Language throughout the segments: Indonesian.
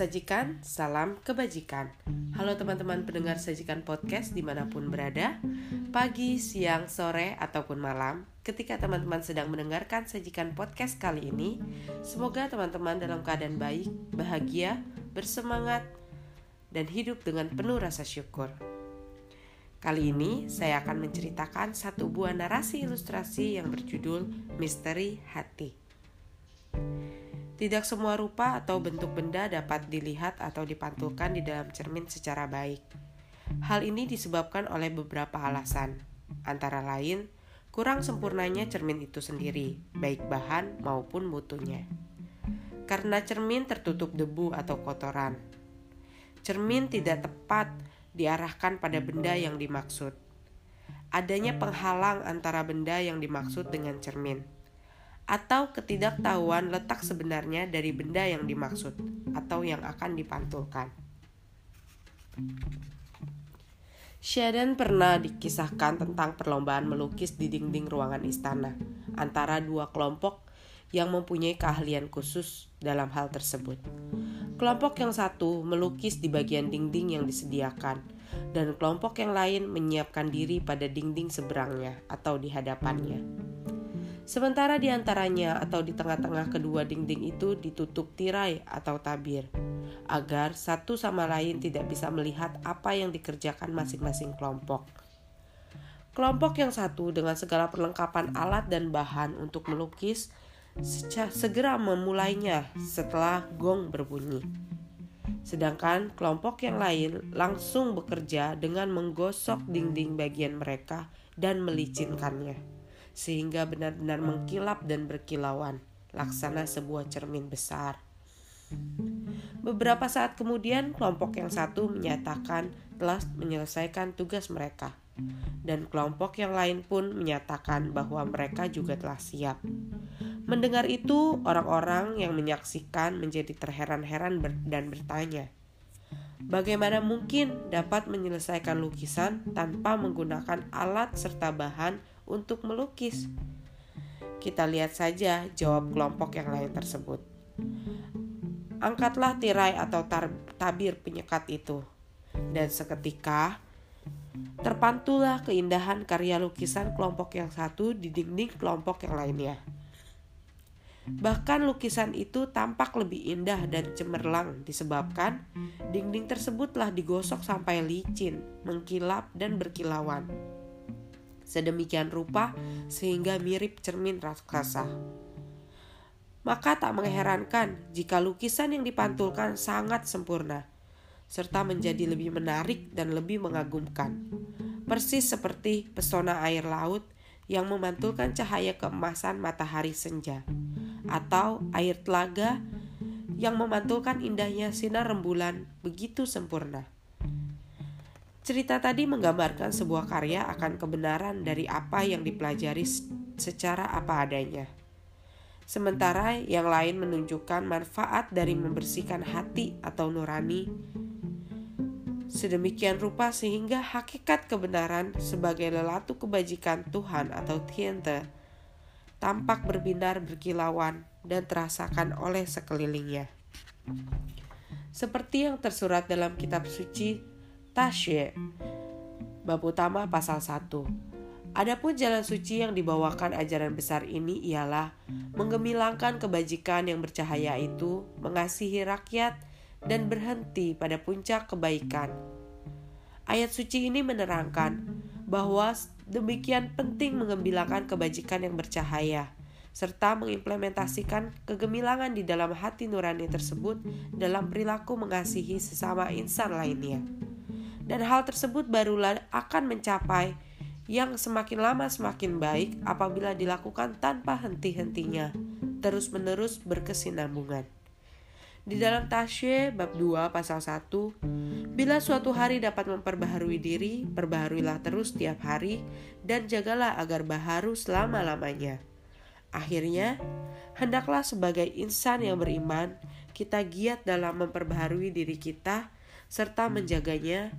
Sajikan salam kebajikan. Halo teman-teman pendengar Sajikan Podcast di mana pun berada. Pagi, siang, sore, ataupun malam Ketika teman-teman sedang mendengarkan Sajikan Podcast kali ini Semoga teman-teman dalam keadaan baik, bahagia, bersemangat Dan hidup dengan penuh rasa syukur. Kali ini saya akan menceritakan satu buah narasi ilustrasi yang berjudul Misteri Hati. Tidak semua rupa atau bentuk benda dapat dilihat atau dipantulkan di dalam cermin secara baik. Hal ini disebabkan oleh beberapa alasan, antara lain kurang sempurnanya cermin itu sendiri, baik bahan maupun mutunya. Karena cermin tertutup debu atau kotoran, cermin tidak tepat diarahkan pada benda yang dimaksud. Adanya penghalang antara benda yang dimaksud dengan cermin atau ketidaktahuan letak sebenarnya dari benda yang dimaksud atau yang akan dipantulkan. Sheridan pernah dikisahkan tentang perlombaan melukis di dinding ruangan istana antara dua kelompok yang mempunyai keahlian khusus dalam hal tersebut. Kelompok yang satu melukis di bagian dinding yang disediakan, dan kelompok yang lain menyiapkan diri pada dinding seberangnya atau di hadapannya. Sementara di antaranya atau di tengah-tengah kedua dinding itu ditutup tirai atau tabir, agar satu sama lain tidak bisa melihat apa yang dikerjakan masing-masing kelompok. Kelompok yang satu dengan segala perlengkapan alat dan bahan untuk melukis segera memulainya setelah gong berbunyi. Sedangkan kelompok yang lain langsung bekerja dengan menggosok dinding bagian mereka dan melicinkannya sehingga benar-benar mengkilap dan berkilauan, laksana sebuah cermin besar. Beberapa saat kemudian, kelompok yang satu menyatakan telah menyelesaikan tugas mereka, dan kelompok yang lain pun menyatakan bahwa mereka juga telah siap. Mendengar itu, orang-orang yang menyaksikan menjadi terheran-heran dan bertanya, Bagaimana mungkin dapat menyelesaikan lukisan tanpa menggunakan alat serta bahan untuk melukis. Kita lihat saja jawab kelompok yang lain tersebut. Angkatlah tirai atau tabir penyekat itu. Dan seketika terpantulah keindahan karya lukisan kelompok yang satu di dinding kelompok yang lainnya. Bahkan lukisan itu tampak lebih indah dan cemerlang disebabkan dinding tersebutlah digosok sampai licin, mengkilap dan berkilauan sedemikian rupa sehingga mirip cermin raksasa. Maka tak mengherankan jika lukisan yang dipantulkan sangat sempurna, serta menjadi lebih menarik dan lebih mengagumkan. Persis seperti pesona air laut yang memantulkan cahaya keemasan matahari senja, atau air telaga yang memantulkan indahnya sinar rembulan begitu sempurna. Cerita tadi menggambarkan sebuah karya akan kebenaran dari apa yang dipelajari secara apa adanya. Sementara yang lain menunjukkan manfaat dari membersihkan hati atau nurani sedemikian rupa sehingga hakikat kebenaran sebagai lelatu kebajikan Tuhan atau Tiente tampak berbinar berkilauan dan terasakan oleh sekelilingnya. Seperti yang tersurat dalam kitab suci Tasye Bab utama pasal 1 Adapun jalan suci yang dibawakan ajaran besar ini ialah menggemilangkan kebajikan yang bercahaya itu, mengasihi rakyat, dan berhenti pada puncak kebaikan. Ayat suci ini menerangkan bahwa demikian penting menggemilangkan kebajikan yang bercahaya, serta mengimplementasikan kegemilangan di dalam hati nurani tersebut dalam perilaku mengasihi sesama insan lainnya dan hal tersebut barulah akan mencapai yang semakin lama semakin baik apabila dilakukan tanpa henti-hentinya, terus-menerus berkesinambungan. Di dalam Tasye bab 2 pasal 1, bila suatu hari dapat memperbaharui diri, perbaharuilah terus tiap hari dan jagalah agar baharu selama-lamanya. Akhirnya, hendaklah sebagai insan yang beriman, kita giat dalam memperbaharui diri kita serta menjaganya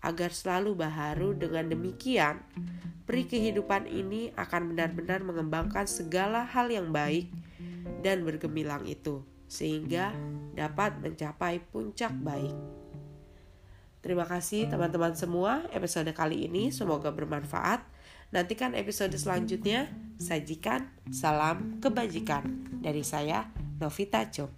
agar selalu baharu dengan demikian peri kehidupan ini akan benar-benar mengembangkan segala hal yang baik dan bergemilang itu sehingga dapat mencapai puncak baik. Terima kasih teman-teman semua episode kali ini semoga bermanfaat. Nantikan episode selanjutnya. Sajikan salam kebajikan dari saya Novita Chok.